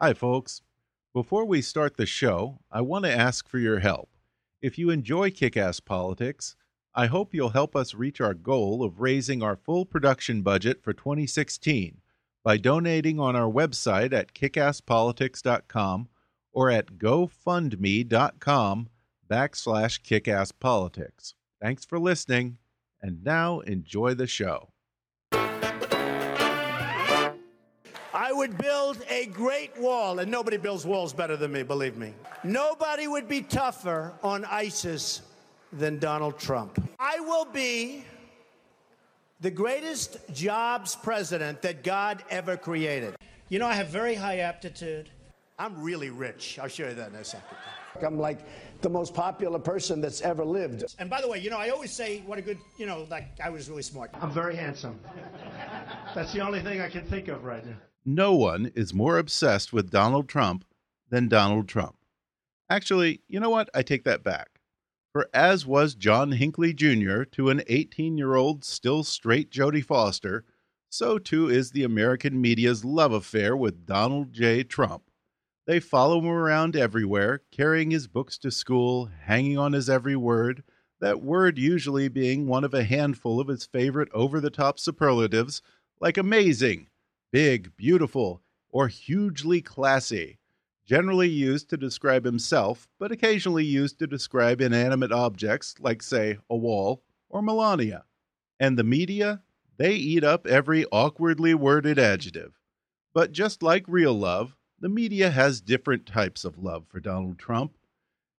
Hi, folks. Before we start the show, I want to ask for your help. If you enjoy Kick Ass Politics, I hope you'll help us reach our goal of raising our full production budget for 2016 by donating on our website at kickasspolitics.com or at gofundme.com backslash kickasspolitics. Thanks for listening, and now enjoy the show. I would build a great wall, and nobody builds walls better than me, believe me. Nobody would be tougher on ISIS than Donald Trump. I will be the greatest jobs president that God ever created. You know, I have very high aptitude. I'm really rich. I'll show you that in a second. I'm like the most popular person that's ever lived. And by the way, you know, I always say what a good, you know, like I was really smart. I'm very handsome. That's the only thing I can think of right now no one is more obsessed with Donald Trump than Donald Trump. Actually, you know what? I take that back. For as was John Hinckley Jr. to an 18 year old still straight Jodie Foster, so too is the American media's love affair with Donald J. Trump. They follow him around everywhere, carrying his books to school, hanging on his every word, that word usually being one of a handful of his favorite over the top superlatives like amazing, big, beautiful, or hugely classy, generally used to describe himself, but occasionally used to describe inanimate objects like, say, a wall or Melania. And the media, they eat up every awkwardly worded adjective. But just like real love, the media has different types of love for Donald Trump.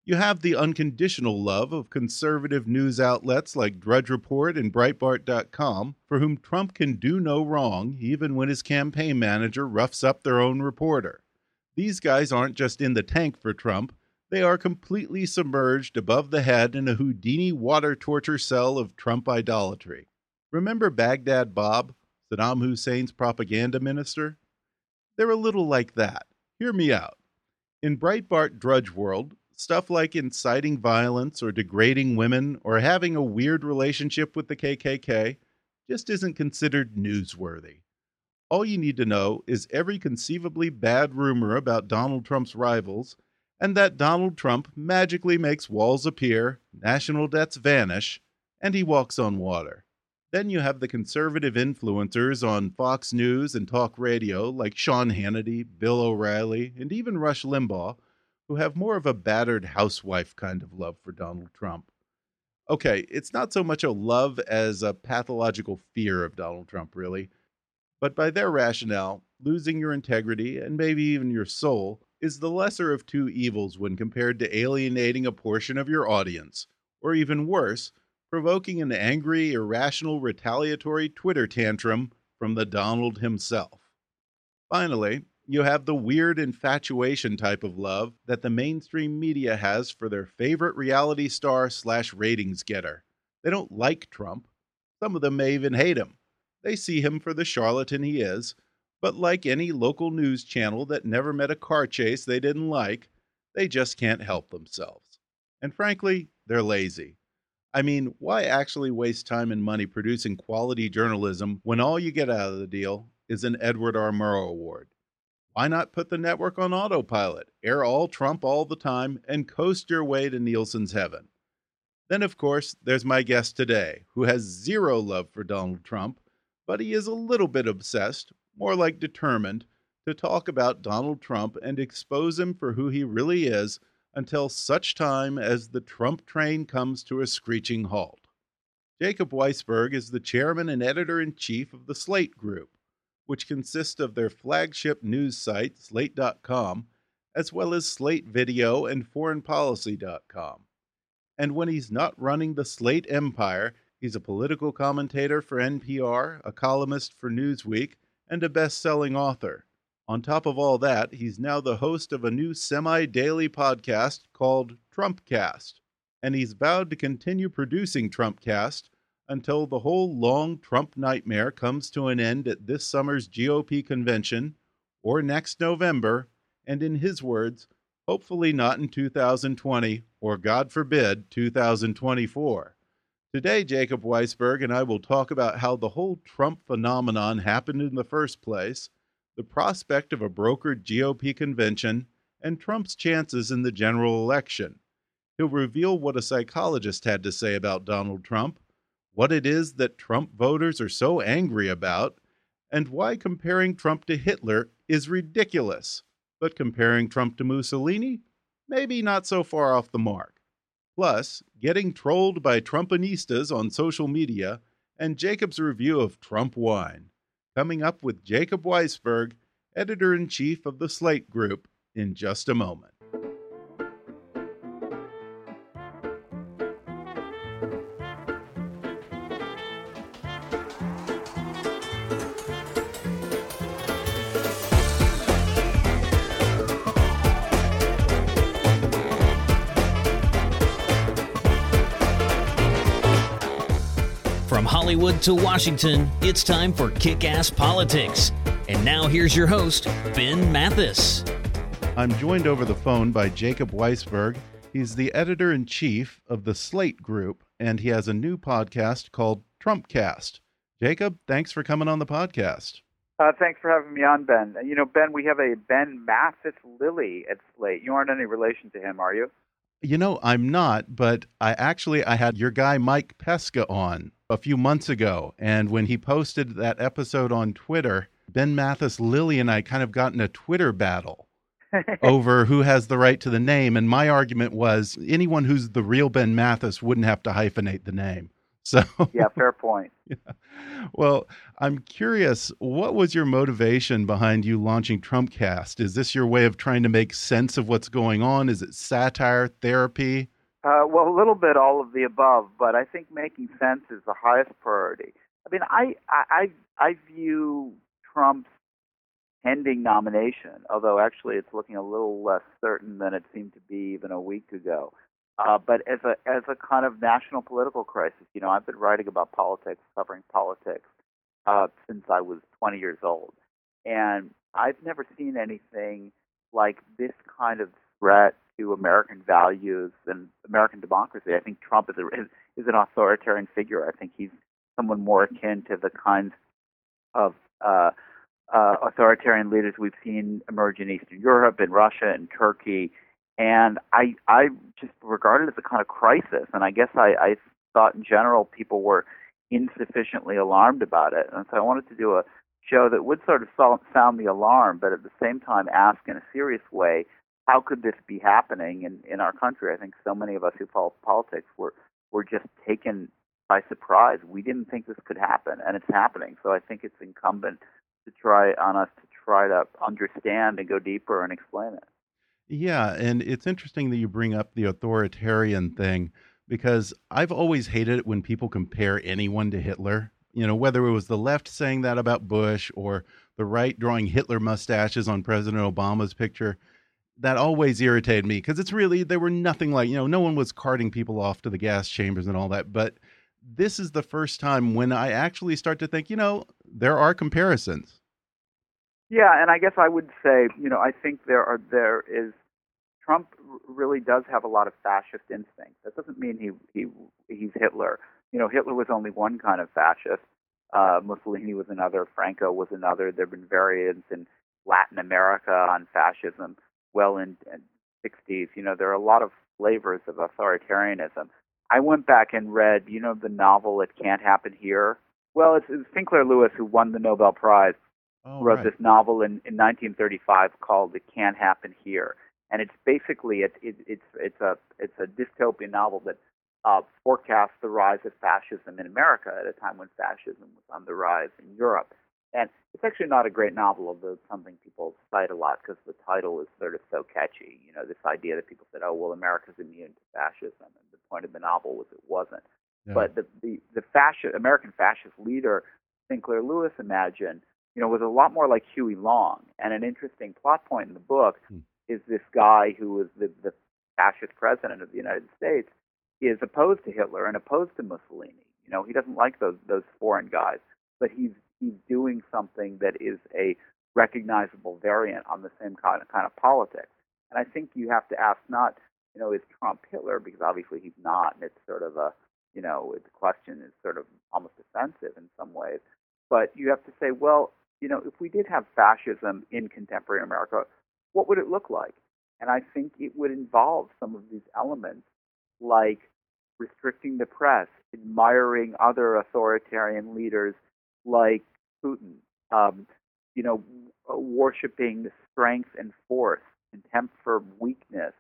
You have the unconditional love of conservative news outlets like Drudge Report and Breitbart.com, for whom Trump can do no wrong, even when his campaign manager roughs up their own reporter. These guys aren't just in the tank for Trump, they are completely submerged above the head in a Houdini water torture cell of Trump idolatry. Remember Baghdad Bob, Saddam Hussein's propaganda minister? They're a little like that. Hear me out. In Breitbart Drudge World, stuff like inciting violence or degrading women or having a weird relationship with the KKK just isn't considered newsworthy. All you need to know is every conceivably bad rumor about Donald Trump's rivals, and that Donald Trump magically makes walls appear, national debts vanish, and he walks on water. Then you have the conservative influencers on Fox News and talk radio like Sean Hannity, Bill O'Reilly, and even Rush Limbaugh who have more of a battered housewife kind of love for Donald Trump. Okay, it's not so much a love as a pathological fear of Donald Trump, really. But by their rationale, losing your integrity and maybe even your soul is the lesser of two evils when compared to alienating a portion of your audience, or even worse, provoking an angry, irrational, retaliatory Twitter tantrum from the Donald himself. Finally, you have the weird infatuation type of love that the mainstream media has for their favorite reality star slash ratings getter. They don't like Trump. Some of them may even hate him. They see him for the charlatan he is, but like any local news channel that never met a car chase they didn't like, they just can't help themselves. And frankly, they're lazy. I mean, why actually waste time and money producing quality journalism when all you get out of the deal is an Edward R. Murrow Award? Why not put the network on autopilot, air all Trump all the time, and coast your way to Nielsen's heaven? Then, of course, there's my guest today, who has zero love for Donald Trump, but he is a little bit obsessed, more like determined, to talk about Donald Trump and expose him for who he really is until such time as the Trump train comes to a screeching halt. Jacob Weisberg is the chairman and editor in chief of the Slate Group, which consists of their flagship news site, slate.com, as well as Slate Video and foreignpolicy.com. And when he's not running the Slate empire, he's a political commentator for NPR, a columnist for Newsweek, and a best selling author. On top of all that, he's now the host of a new semi daily podcast called Trumpcast, and he's vowed to continue producing Trumpcast until the whole long Trump nightmare comes to an end at this summer's GOP convention or next November, and in his words, hopefully not in 2020 or, God forbid, 2024. Today, Jacob Weisberg and I will talk about how the whole Trump phenomenon happened in the first place the prospect of a brokered GOP convention, and Trump's chances in the general election. He'll reveal what a psychologist had to say about Donald Trump, what it is that Trump voters are so angry about, and why comparing Trump to Hitler is ridiculous. But comparing Trump to Mussolini? Maybe not so far off the mark. Plus, getting trolled by Trumpinistas on social media, and Jacob's review of Trump wine coming up with Jacob Weisberg, editor in chief of the Slate Group, in just a moment. Hollywood to Washington, it's time for Kick Ass Politics. And now here's your host, Ben Mathis. I'm joined over the phone by Jacob Weisberg. He's the editor in chief of the Slate Group, and he has a new podcast called Trumpcast. Jacob, thanks for coming on the podcast. Uh, thanks for having me on, Ben. You know, Ben, we have a Ben Mathis Lilley at Slate. You aren't any relation to him, are you? You know, I'm not, but I actually I had your guy Mike Pesca on a few months ago. And when he posted that episode on Twitter, Ben Mathis, Lilley, and I kind of got in a Twitter battle over who has the right to the name. And my argument was anyone who's the real Ben Mathis wouldn't have to hyphenate the name. So yeah, fair point. Yeah. Well, I'm curious, what was your motivation behind you launching Trumpcast? Is this your way of trying to make sense of what's going on? Is it satire, therapy? Uh, well, a little bit all of the above, but I think making sense is the highest priority. I mean, I I I view Trump's pending nomination, although actually it's looking a little less certain than it seemed to be even a week ago. Uh, but as a as a kind of national political crisis, you know, I've been writing about politics, covering politics uh, since I was 20 years old, and I've never seen anything like this kind of threat to American values and American democracy. I think Trump is, a, is, is an authoritarian figure. I think he's someone more akin to the kinds of uh, uh, authoritarian leaders we've seen emerge in Eastern Europe, in Russia, and Turkey. And I, I just regard it as a kind of crisis. And I guess I, I thought in general people were insufficiently alarmed about it. And so I wanted to do a show that would sort of sound the alarm, but at the same time ask in a serious way how could this be happening in, in our country? I think so many of us who follow politics were were just taken by surprise. We didn't think this could happen, and it's happening. So I think it's incumbent to try on us to try to understand and go deeper and explain it. Yeah, and it's interesting that you bring up the authoritarian thing because I've always hated it when people compare anyone to Hitler. You know, whether it was the left saying that about Bush or the right drawing Hitler mustaches on President Obama's picture that always irritated me because it's really they were nothing like you know no one was carting people off to the gas chambers and all that but this is the first time when i actually start to think you know there are comparisons. Yeah and i guess i would say you know i think there are there is trump really does have a lot of fascist instincts that doesn't mean he he he's hitler. You know hitler was only one kind of fascist. Uh mussolini was another franco was another. There've been variants in latin america on fascism well in, in 60s. You know, there are a lot of flavors of authoritarianism. I went back and read, you know, the novel "It Can't Happen Here" Well, it's, it's Sinclair Lewis who won the Nobel Prize. Oh, wrote right. this novel in, in 1935 called "It Can't Happen Here," and it's basically it, it, it's it's a it's a dystopian novel that uh, forecasts the rise of fascism in America at a time when fascism was on the rise in Europe. And it's actually not a great novel, although it's something people cite a lot because the title is sort of so catchy. You know, this idea that people said, "Oh, well, America's immune to fascism," and the point of the novel was it wasn't. Yeah. But the the the fascist American fascist leader Sinclair Lewis imagined, you know, was a lot more like Huey Long. And an interesting plot point in the book Hmm. is this guy who was the the fascist president of the United States is opposed to Hitler and opposed to Mussolini. You know, he doesn't like those those foreign guys, but he's he's doing something that is a recognizable variant on the same kind of kind of politics. And I think you have to ask not, you know, is Trump Hitler? Because obviously he's not, and it's sort of a, you know, the question is sort of almost offensive in some ways. But you have to say, well, you know, if we did have fascism in contemporary America, what would it look like? And I think it would involve some of these elements, like restricting the press, admiring other authoritarian leaders like Putin, um, you know, worshiping strength and force, contempt for weakness,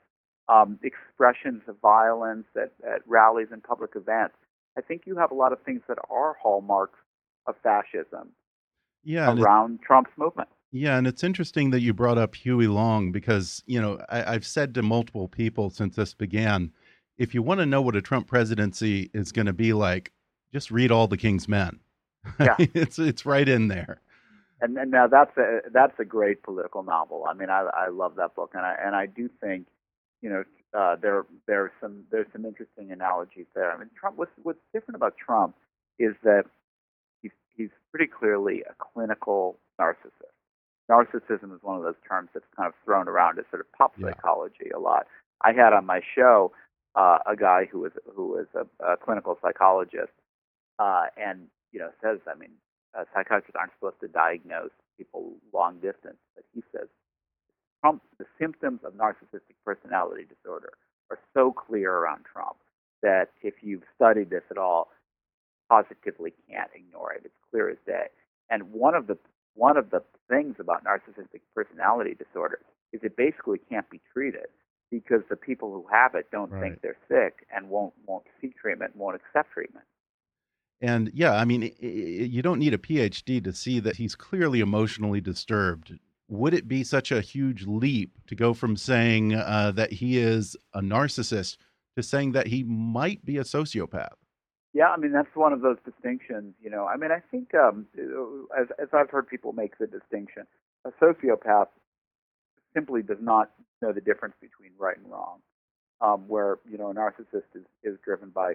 um, expressions of violence at, at rallies and public events. I think you have a lot of things that are hallmarks of fascism yeah, around Trump's movement. Yeah, and it's interesting that you brought up Huey Long because, you know, I, I've said to multiple people since this began if you want to know what a Trump presidency is going to be like, just read all the King's Men. Yeah. it's it's right in there. and, and now that's a that's a great political novel. I mean, I I love that book, and I and I do think, you know, uh, there there's some there's some interesting analogies there. I mean, Trump. What's what's different about Trump is that he's he's pretty clearly a clinical narcissist. Narcissism is one of those terms that's kind of thrown around as sort of pop Yeah. psychology a lot. I had on my show uh, a guy who was who was a, a clinical psychologist, uh, and you know says, I mean, uh, psychiatrists aren't supposed to diagnose people long distance, but he says Trump, the symptoms of narcissistic personality disorder are so clear around Trump that if you've studied this at all, positively can't ignore it. It's clear as day. And one of the one of the things about narcissistic personality disorder is it basically can't be treated because the people who have it don't Right. think they're sick and won't won't seek treatment, won't accept treatment. And yeah, I mean, you don't need a PhD to see that he's clearly emotionally disturbed. Would it be such a huge leap to go from saying uh, that he is a narcissist to saying that he might be a sociopath? Yeah, I mean that's one of those distinctions. You know, I mean I think um, as as I've heard people make the distinction, a sociopath simply does not know the difference between right and wrong. Um, where you know a narcissist is is driven by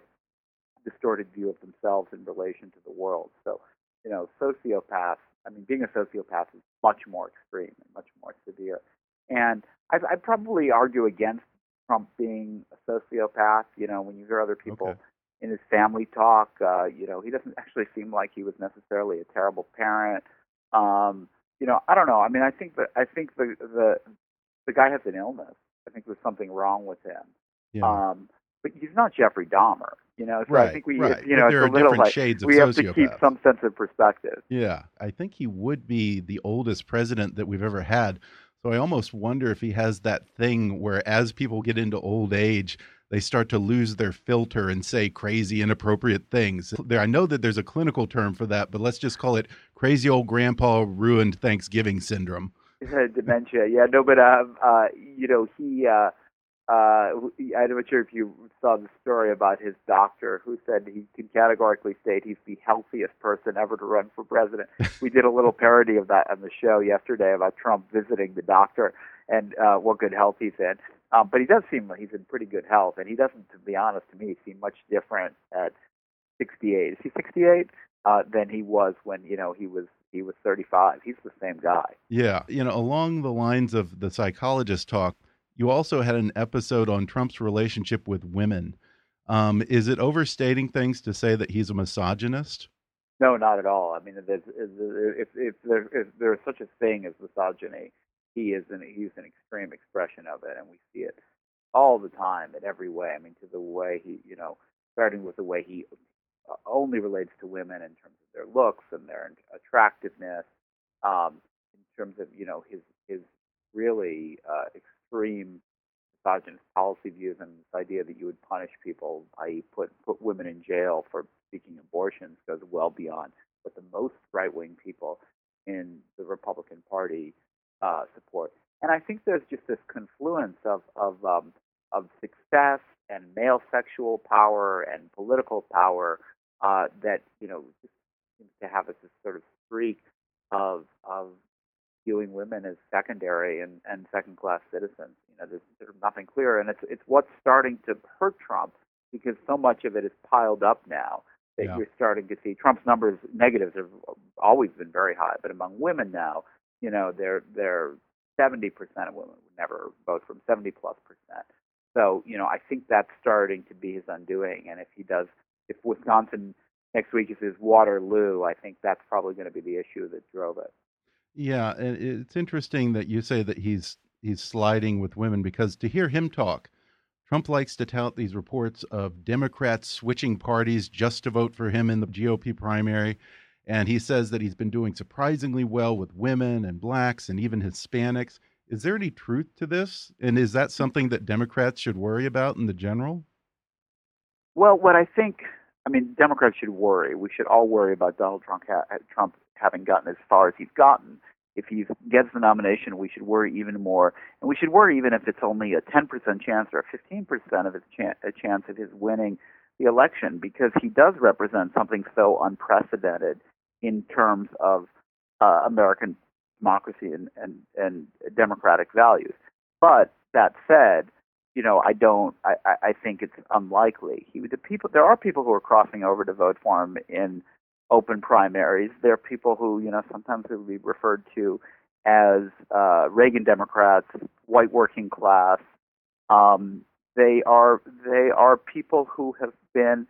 distorted view of themselves in relation to the world. So you know, sociopath. I mean, being a sociopath is much more extreme and much more severe. And I'd, I'd probably argue against Trump being a sociopath. You know, when you hear other people Okay. in his family talk. Uh, you know, he doesn't actually seem like he was necessarily a terrible parent. Um, you know, I don't know. I mean, I think that I think the the the guy has an illness. I think there's something wrong with him. Yeah. Um, but he's not Jeffrey Dahmer. You know, so Right, I think we, right. you know, there it's are a little different like shades of we have to keep some sense of perspective. Yeah, I think he would be the oldest president that we've ever had. So I almost wonder if he has that thing where as people get into old age, they start to lose their filter and say crazy, inappropriate things. There, I know that there's a clinical term for that, but let's just call it crazy old grandpa ruined Thanksgiving syndrome. Dementia. Yeah, no, but uh, uh, you know, he. Uh, uh, I'm not sure if you saw the story about his doctor who said he can categorically state he's the healthiest person ever to run for president. we did a little parody of that on the show yesterday about Trump visiting the doctor and uh, what good health he's in. Um, but he does seem like he's in pretty good health, and he doesn't, to be honest, to me, seem much different at 68. Is he 68? Uh, than he was when you know he was he was 35. He's the same guy. Yeah, you know, along the lines of the psychologist talk, you also had an episode on Trump's relationship with women. Um, is it overstating things to say that he's a misogynist? No, not at all. I mean, there's, if if there if there's such a thing as misogyny, he is an he's an extreme expression of it, and we see it all the time in every way. I mean, to the way he, you know, starting with the way he only relates to women in terms of their looks and their attractiveness, um, in terms of you know his his really uh, extreme misogynist policy views and this idea that you would punish people, i.e., put put women in jail for seeking abortions, goes well beyond what the most right wing people in the Republican Party uh, support. And I think there's just this confluence of of um, of success and male sexual power and political power uh, that you know seems to have this sort of streak of of viewing women as secondary and, and second class citizens. You know, there's of nothing clear, and it's it's what's starting to hurt Trump because so much of it is piled up now that yeah. you're starting to see Trump's numbers negatives have always been very high, but among women now, you know, they're they're 70% of women would never vote for him, 70 plus percent. So, you know, I think that's starting to be his undoing. And if he does, if Wisconsin next week is his Waterloo, I think that's probably going to be the issue that drove it. Yeah, and it's interesting that you say that he's he's sliding with women because to hear him talk, Trump likes to tout these reports of Democrats switching parties just to vote for him in the GOP primary. And he says that he's been doing surprisingly well with women and blacks and even Hispanics. Is there any truth to this? And is that something that Democrats should worry about in the general? Well, what I think, I mean, Democrats should worry. We should all worry about Donald Trump, Trump having gotten as far as he's gotten. If he gets the nomination, we should worry even more, and we should worry even if it's only a 10% chance or a 15% of his chan- a chance of his winning the election, because he does represent something so unprecedented in terms of uh, American democracy and, and, and democratic values. But that said, you know, I don't. I, I think it's unlikely. He the people. There are people who are crossing over to vote for him in open primaries. There are people who, you know, sometimes will be referred to as uh, Reagan Democrats, white working class. Um, they are they are people who have been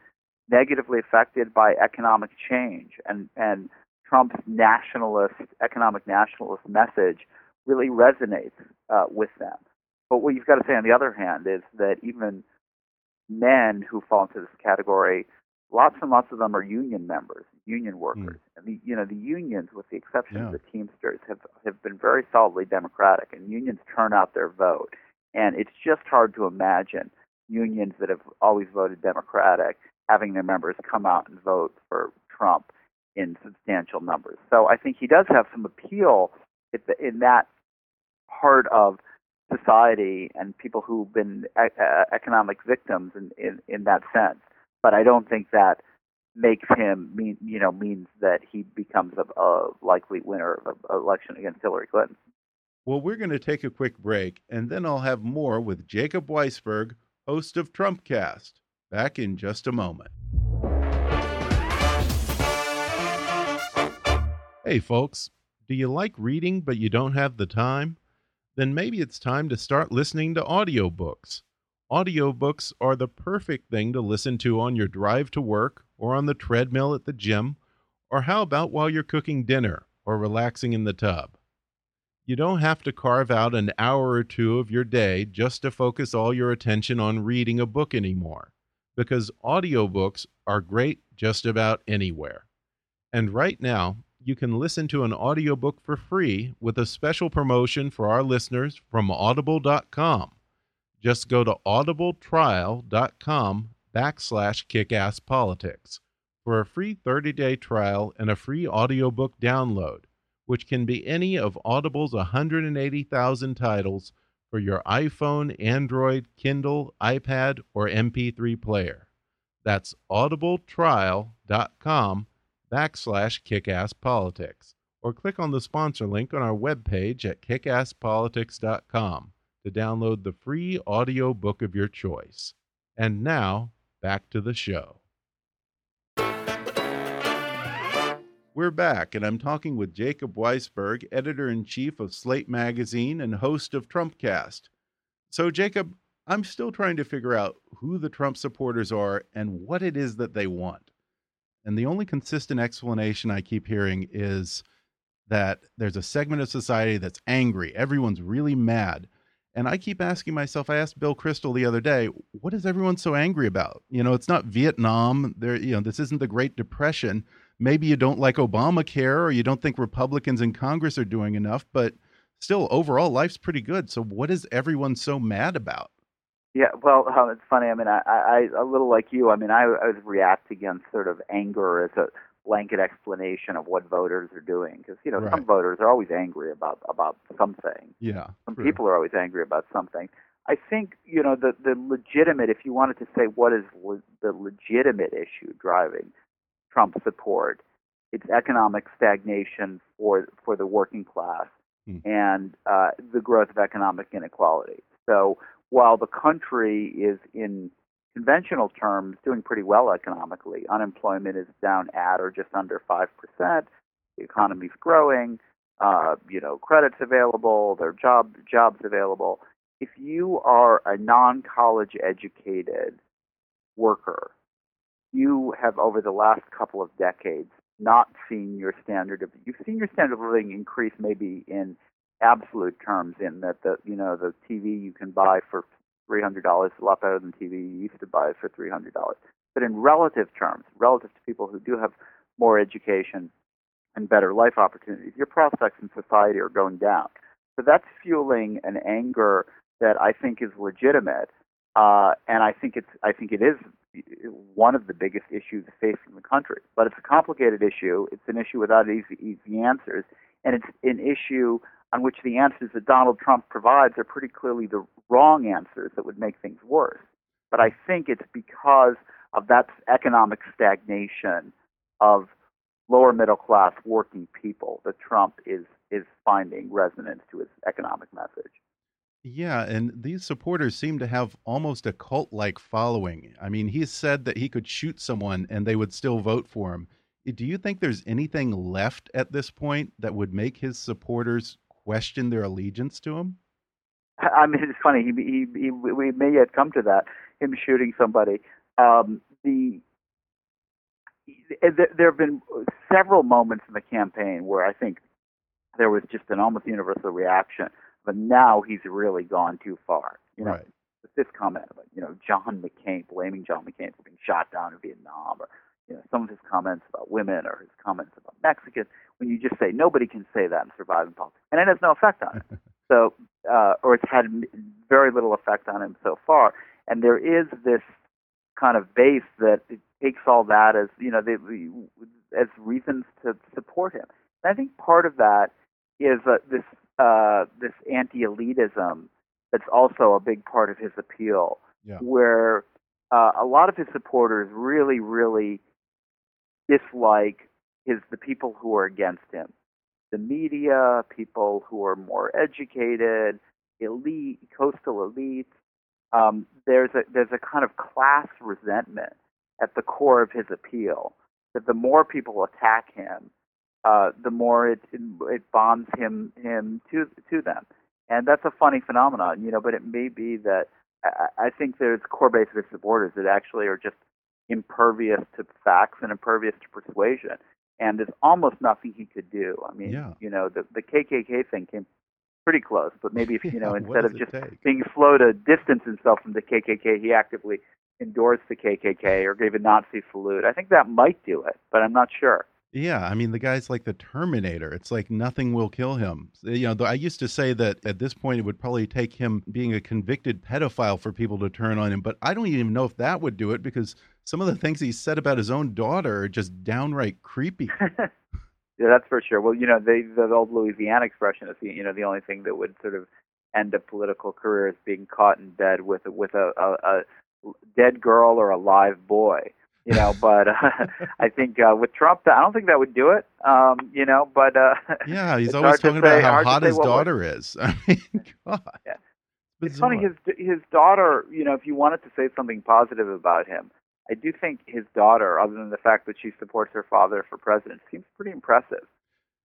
negatively affected by economic change and and Trump's nationalist economic nationalist message really resonates uh, with them. But what you've got to say on the other hand is that even men who fall into this category lots and lots of them are union members, union workers, mm. and the you know the unions, with the exception yeah. of the Teamsters, have have been very solidly democratic, and unions turn out their vote, and it's just hard to imagine unions that have always voted Democratic having their members come out and vote for Trump in substantial numbers. So I think he does have some appeal in that part of society and people who've been economic victims in, in, in that sense but I don't think that makes him mean you know means that he becomes a, a likely winner of an election against Hillary Clinton. Well, we're going to take a quick break, and then I'll have more with Jacob Weisberg, host of Trumpcast. Back in just a moment. Hey, folks, do you like reading but you don't have the time? Then maybe it's time to start listening to audiobooks. Audiobooks are the perfect thing to listen to on your drive to work or on the treadmill at the gym, or how about while you're cooking dinner or relaxing in the tub? You don't have to carve out an hour or two of your day just to focus all your attention on reading a book anymore, because audiobooks are great just about anywhere. And right now, you can listen to an audiobook for free with a special promotion for our listeners from audible.com. Just go to audibletrial.com backslash kickasspolitics for a free 30-day trial and a free audiobook download, which can be any of Audible's 180,000 titles for your iPhone, Android, Kindle, iPad, or MP3 player. That's audibletrial.com backslash kickasspolitics, or click on the sponsor link on our webpage at kickasspolitics.com to download the free audio book of your choice. And now, back to the show. We're back, and I'm talking with Jacob Weisberg, editor in chief of Slate Magazine and host of Trumpcast. So, Jacob, I'm still trying to figure out who the Trump supporters are and what it is that they want. And the only consistent explanation I keep hearing is that there's a segment of society that's angry. Everyone's really mad And I keep asking myself, I asked Bill Kristol the other day, what is everyone so angry about? You know, it's not Vietnam. There, you know, this isn't the Great Depression. Maybe you don't like Obamacare or you don't think Republicans in Congress are doing enough, but still, overall, life's pretty good. So, what is everyone so mad about? Yeah, well, it's funny. I mean, I, I, a little like you. I mean, I, I react against sort of anger as a blanket explanation of what voters are doing because you know Right. some voters are always angry about about something. Yeah. Some true. people are always angry about something. I think you know the the legitimate. If you wanted to say what is le- the legitimate issue driving Trump support, it's economic stagnation for for the working class Hmm. and uh, the growth of economic inequality. So while the country is in conventional terms doing pretty well economically, unemployment is down at or just under five percent. The economy's growing. Uh, you know, credits available. There are job jobs available. If you are a non-college educated worker, you have over the last couple of decades not seen your standard of you've seen your standard of living increase maybe in absolute terms in that the you know the TV you can buy for three hundred dollars a lot better than TV you used to buy for three hundred dollars. But in relative terms, relative to people who do have more education and better life opportunities, your prospects in society are going down. So that's fueling an anger that I think is legitimate, uh, and I think it's I think it is one of the biggest issues facing the country. But it's a complicated issue. It's an issue without easy easy answers, and it's an issue on which the answers that Donald Trump provides are pretty clearly the wrong answers that would make things worse. But I think it's because of that economic stagnation of lower middle class working people that Trump is is finding resonance to his economic message. Yeah, and these supporters seem to have almost a cult like following. I mean, he said that he could shoot someone and they would still vote for him. Do you think there's anything left at this point that would make his supporters question their allegiance to him? I mean, it's funny. He, he, he we may yet come to that. Him shooting somebody. Um, the there there have been several moments in the campaign where I think there was just an almost universal reaction. But now he's really gone too far. You know, Right. this comment about you know John McCain blaming John McCain for being shot down in Vietnam, or you know some of his comments about women or his comments about Mexicans. When you just say nobody can say that and survive in politics, and it has no effect on him. So, uh, or it's had very little effect on him so far. And there is this kind of base that it takes all that as you know the, the, as reasons to support him. And I think part of that is uh, this uh, this anti-elitism that's also a big part of his appeal, Yeah. where uh, a lot of his supporters really, really dislike his the people who are against him, the media, people who are more educated, elite, coastal elites. Um, there's a there's a kind of class resentment at the core of his appeal. That the more people attack him, uh, the more it it bonds him him to to them, and that's a funny phenomenon, you know. But it may be that I, I think there's core base of his supporters that actually are just impervious to facts and impervious to persuasion, and there's almost nothing he could do. I mean, Yeah. you know, the the KKK thing came pretty close, but maybe if you know Yeah, instead of just take? being slow to distance himself from the KKK, he actively endorsed the KKK or gave a Nazi salute. I think that might do it, but I'm not sure. Yeah, I mean the guy's like the Terminator. It's like nothing will kill him. You know, though I used to say that at this point it would probably take him being a convicted pedophile for people to turn on him, but I don't even know if that would do it because some of the things he said about his own daughter are just downright creepy. Yeah, that's for sure. Well, you know, the the old Louisiana expression is, you know, the only thing that would sort of end a political career is being caught in bed with a, with a, a, a dead girl or a live boy. You know, but uh, I think uh, with Trump, I don't think that would do it. Um, you know, but uh, Yeah, he's always talking say- about how hot his daughter is. I mean, God. Yeah. It's funny his his daughter. You know, if you wanted to say something positive about him, I do think his daughter, other than the fact that she supports her father for president, seems pretty impressive.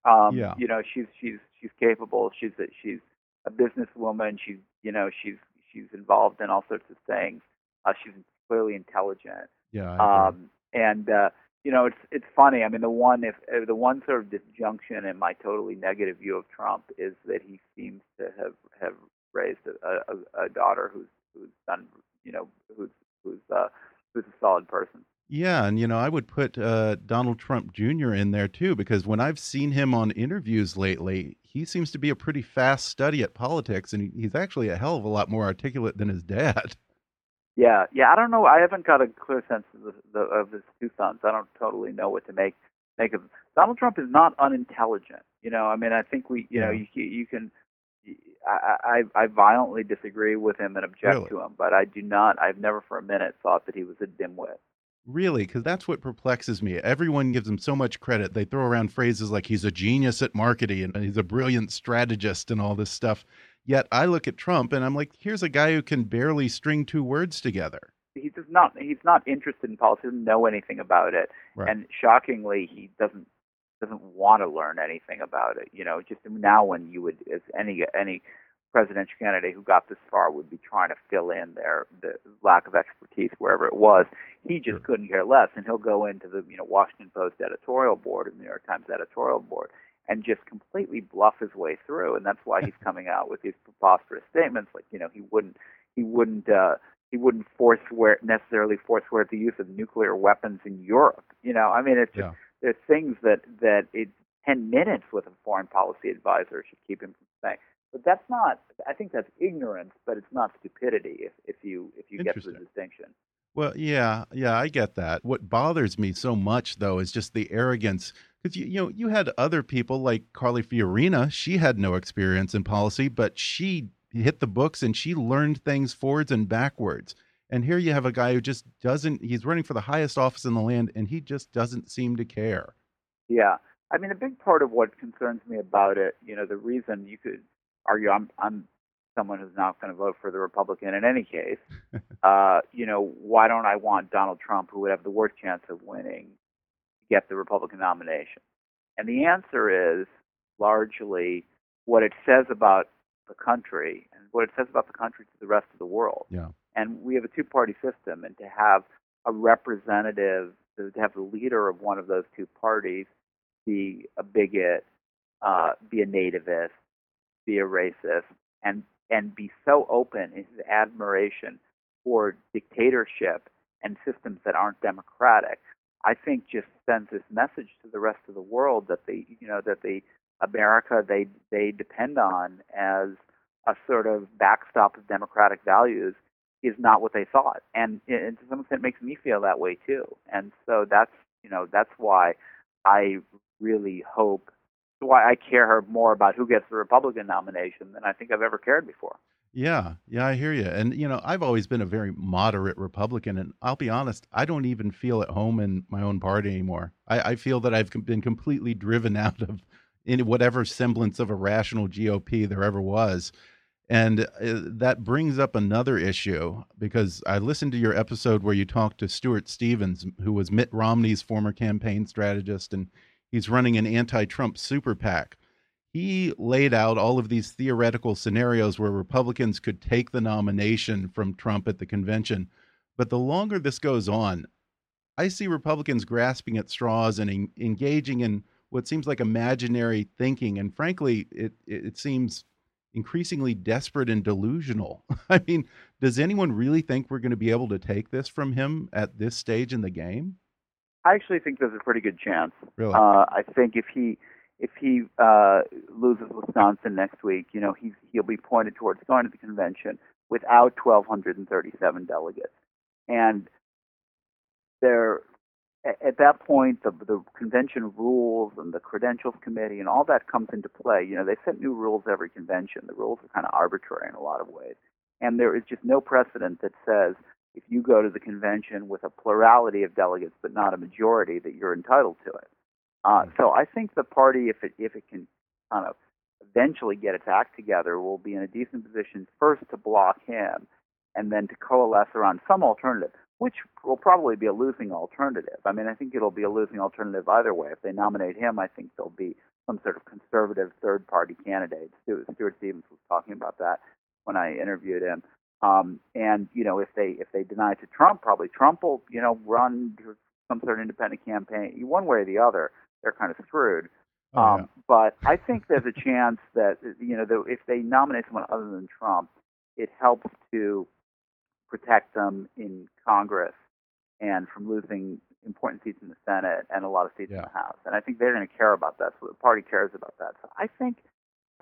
Um, Yeah. You know, she's she's she's capable. She's a, she's a businesswoman. She's you know she's she's involved in all sorts of things. Uh, she's clearly intelligent. Yeah. Um, and uh, you know, it's it's funny. I mean, the one if the one sort of disjunction in my totally negative view of Trump is that he seems to have have raised a, a, a daughter who's who's done you know who's who's uh, who's a solid person. Yeah, and you know, I would put uh, Donald Trump Jr. in there too because when I've seen him on interviews lately, he seems to be a pretty fast study at politics, and he's actually a hell of a lot more articulate than his dad. Yeah, yeah. I don't know. I haven't got a clear sense of the, the, of his two sons. I don't totally know what to make make of. Donald Trump is not unintelligent. You know, I mean, I think we, you know, you you can. I, I I violently disagree with him and object Really? to him, but I do not. I've never for a minute thought that he was a dimwit. Really, because that's what perplexes me. Everyone gives him so much credit. They throw around phrases like he's a genius at marketing and he's a brilliant strategist and all this stuff. Yet I look at Trump and I'm like, here's a guy who can barely string two words together. He's just not. He's not interested in politics. Doesn't know anything about it, Right. and shockingly, he doesn't doesn't want to learn anything about it. You know, just now when you would, as any any presidential candidate who got this far would be trying to fill in their the lack of expertise wherever it was. He just couldn't care less, and he'll go into the you know Washington Post editorial board and the New York Times editorial board and just completely bluff his way through, and that's why he's coming out with these preposterous statements like you know he wouldn't he wouldn't uh, he wouldn't forswear necessarily forswear the use of nuclear weapons in Europe. You know, I mean it's just Yeah. There's things that that it ten minutes with a foreign policy advisor should keep him from saying. But that's not. I think that's ignorance, but it's not stupidity. If if you if you get the distinction. Well, yeah, yeah, I get that. What bothers me so much, though, is just the arrogance. Because you, you know, you had other people like Carly Fiorina. She had no experience in policy, but she hit the books and she learned things forwards and backwards. And here you have a guy who just doesn't. He's running for the highest office in the land, and he just doesn't seem to care. Yeah, I mean, a big part of what concerns me about it, you know, the reason you could argue I'm I'm someone who's not going to vote for the Republican in any case. uh, you know, why don't I want Donald Trump, who would have the worst chance of winning, to get the Republican nomination? And the answer is largely what it says about the country and what it says about the country to the rest of the world. Yeah. And we have a two-party system, and to have a representative, to have the leader of one of those two parties be a bigot, uh, be a nativist, be a racist, and and be so open in his admiration for dictatorship and systems that aren't democratic, I think just sends this message to the rest of the world that the you know that the America they they depend on as a sort of backstop of democratic values is not what they thought, and, and to some extent it makes me feel that way too. And so that's you know that's why I really hope why I care more about who gets the Republican nomination than I think I've ever cared before. Yeah, yeah, I hear you. And you know, I've always been a very moderate Republican, and I'll be honest, I don't even feel at home in my own party anymore. I, I feel that I've been completely driven out of in whatever semblance of a rational GOP there ever was. And uh, that brings up another issue because I listened to your episode where you talked to Stuart Stevens, who was Mitt Romney's former campaign strategist, and he's running an anti-Trump super PAC he laid out all of these theoretical scenarios where Republicans could take the nomination from Trump at the convention. But the longer this goes on, I see Republicans grasping at straws and en engaging in what seems like imaginary thinking. And frankly, it, it seems increasingly desperate and delusional. I mean, does anyone really think we're going to be able to take this from him at this stage in the game? I actually think there's a pretty good chance. Really? Uh, I think if he if he uh, loses Wisconsin next week, you know he's he'll be pointed towards going to the convention without 1,237 delegates, and there at at that point the the convention rules and the credentials committee and all that comes into play. You know they set new rules every convention. The rules are kind of arbitrary in a lot of ways, and there is just no precedent that says if you go to the convention with a plurality of delegates but not a majority that you're entitled to it. Uh, so I think the party, if it if it can kind of eventually get its act together, will be in a decent position first to block him, and then to coalesce around some alternative, which will probably be a losing alternative. I mean, I think it'll be a losing alternative either way. If they nominate him, I think there'll be some sort of conservative third-party candidate. Stuart, Stuart Stevens was talking about that when I interviewed him. Um, and you know, if they if they deny it to Trump, probably Trump will you know run some sort of independent campaign. One way or the other, they're kind of screwed. Oh, um. But I think there's a chance that you know that if they nominate someone other than Trump, it helps to protect them in Congress and from losing important seats in the Senate and a lot of seats Yeah. in the House. And I think they're going to care about that. So the party cares about that. So I think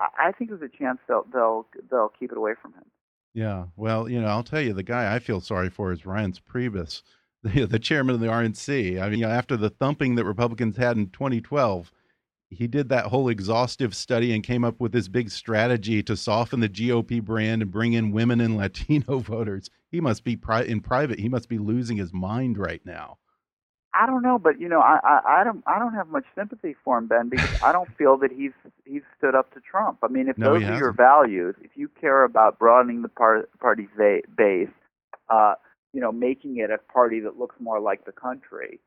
I think there's a chance they'll they'll they'll keep it away from him. Yeah. Well, you know, I'll tell you, the guy I feel sorry for is Reince Priebus, the, the chairman of the RNC. I mean, you know, after the thumping that Republicans had in 2012, he did that whole exhaustive study and came up with this big strategy to soften the GOP brand and bring in women and Latino voters. He must be pri in private. He must be losing his mind right now. I don't know, but you know, I, I I don't I don't have much sympathy for him, Ben, because I don't feel that he's he's stood up to Trump. I mean, if No, those are your values, if you care about broadening the par- party's base, uh, you know, making it a party that looks more like the country,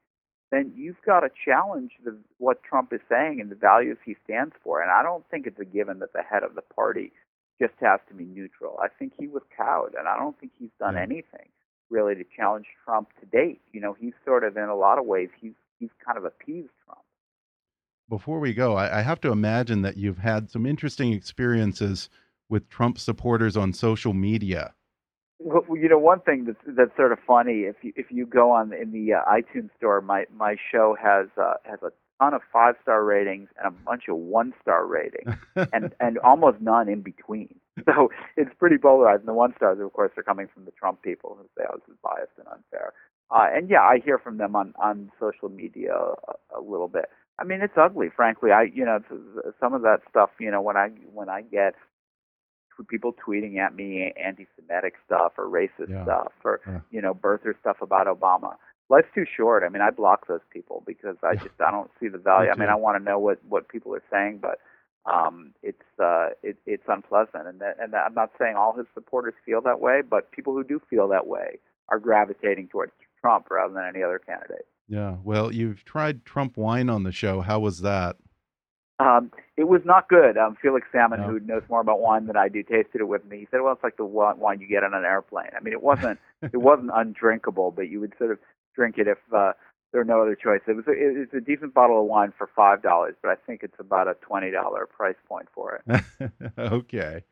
then you've got to challenge the, what Trump is saying and the values he stands for. And I don't think it's a given that the head of the party just has to be neutral. I think he was cowed, and I don't think he's done Yeah. anything really to challenge Trump to date. You know, he's sort of in a lot of ways he's he's kind of appeased Trump. Before we go, I, I have to imagine that you've had some interesting experiences with Trump supporters on social media. Well, you know, one thing that's that's sort of funny if you if you go on in the uh, iTunes store, my my show has uh, has a ton of five star ratings and a bunch of one star ratings, and and almost none in between. So it's pretty polarized. And the one stars, of course, are coming from the Trump people who say, "Oh, this is biased and unfair." Uh, and yeah, I hear from them on on social media a, a little bit. I mean, it's ugly, frankly. I you know some of that stuff. You know, when I when I get people tweeting at me anti-Semitic stuff or racist Yeah. stuff or Yeah. you know birther stuff about Obama. Life's too short. I mean, I block those people because I just I don't see the value. I mean. I want to know what what people are saying, but um, it's uh, it, it's unpleasant. And that, and that, I'm not saying all his supporters feel that way, but people who do feel that way are gravitating towards Trump rather than any other candidate. Yeah. Well, you've tried Trump wine on the show. How was that? Um, it was not good. Um, Felix Salmon, No. who knows more about wine than I do, tasted it with me. He said, "Well, it's like the wine you get on an airplane." I mean, it wasn't it wasn't undrinkable, but you would sort of drink it if uh, there were no other choice. It was a, it was a decent bottle of wine for five dollars, but I think it's about a twenty dollar price point for it. okay.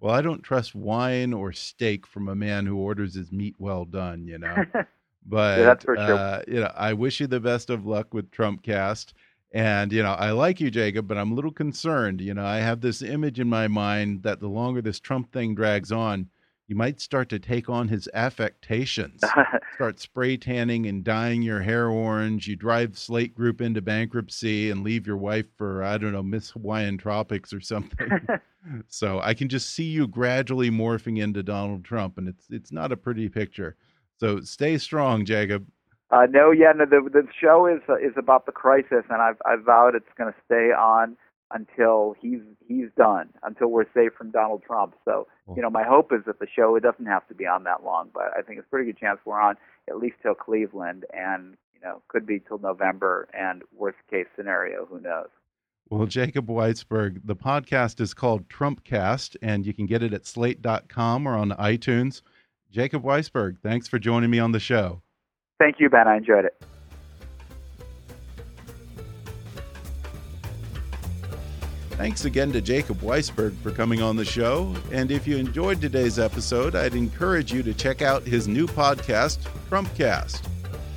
Well, I don't trust wine or steak from a man who orders his meat well done, you know. But that's for sure. uh, you know, I wish you the best of luck with Trumpcast. And you know, I like you, Jacob, but I'm a little concerned. You know, I have this image in my mind that the longer this Trump thing drags on, you might start to take on his affectations. start spray tanning and dyeing your hair orange. You drive Slate Group into bankruptcy and leave your wife for I don't know Miss Hawaiian Tropics or something. so I can just see you gradually morphing into Donald Trump, and it's it's not a pretty picture. So stay strong, Jacob. Uh, no, yeah, no. The the show is uh, is about the crisis, and I've I've vowed it's going to stay on until he's he's done, until we're safe from Donald Trump. So, you know, my hope is that the show it doesn't have to be on that long, but I think it's a pretty good chance we're on at least till Cleveland, and you know, could be till November, and worst case scenario, who knows? Well, Jacob Weisberg, the podcast is called Trumpcast, and you can get it at slate.com or on iTunes. Jacob Weisberg, thanks for joining me on the show. Thank you, Ben. I enjoyed it. Thanks again to Jacob Weisberg for coming on the show. And if you enjoyed today's episode, I'd encourage you to check out his new podcast, Trumpcast.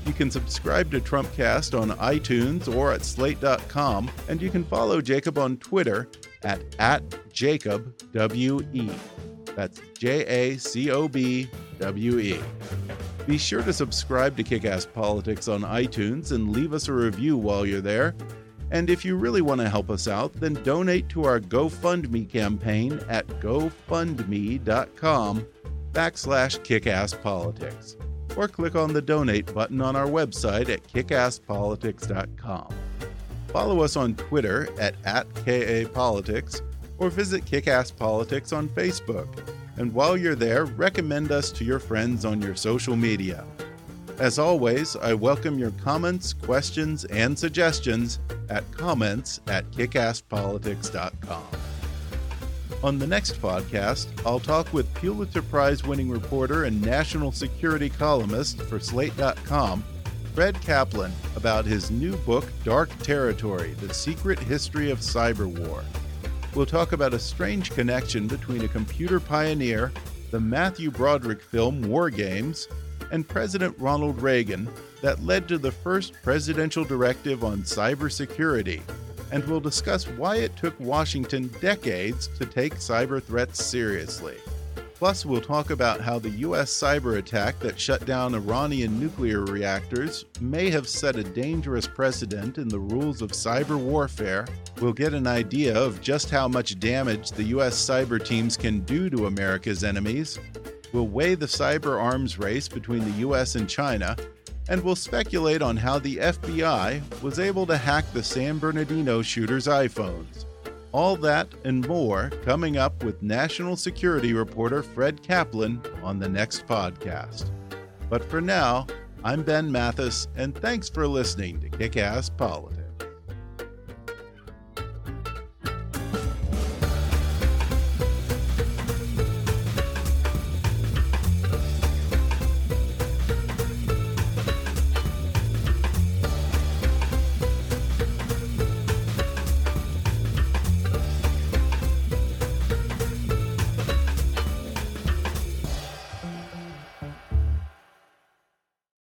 You can subscribe to Trumpcast on iTunes or at slate.com, and you can follow Jacob on Twitter at, at JacobWE. That's J A C O B W E. Be sure to subscribe to Kickass Politics on iTunes and leave us a review while you're there. And if you really want to help us out, then donate to our GoFundMe campaign at gofundme.com backslash kickasspolitics. Or click on the donate button on our website at kickasspolitics.com. Follow us on Twitter at, at KAPolitics or visit Kickass Politics on Facebook. And while you're there, recommend us to your friends on your social media. As always, I welcome your comments, questions, and suggestions at comments at kickasspolitics.com. On the next podcast, I'll talk with Pulitzer Prize winning reporter and national security columnist for Slate.com, Fred Kaplan about his new book, Dark Territory The Secret History of Cyber War. We'll talk about a strange connection between a computer pioneer, the Matthew Broderick film War Games, and President Ronald Reagan that led to the first presidential directive on cybersecurity. And we'll discuss why it took Washington decades to take cyber threats seriously. Plus, we'll talk about how the U.S. cyber attack that shut down Iranian nuclear reactors may have set a dangerous precedent in the rules of cyber warfare. We'll get an idea of just how much damage the U.S. cyber teams can do to America's enemies. We'll weigh the cyber arms race between the U.S. and China. And we'll speculate on how the FBI was able to hack the San Bernardino shooter's iPhones. All that and more coming up with national security reporter Fred Kaplan on the next podcast. But for now, I'm Ben Mathis, and thanks for listening to Kick Ass Politics.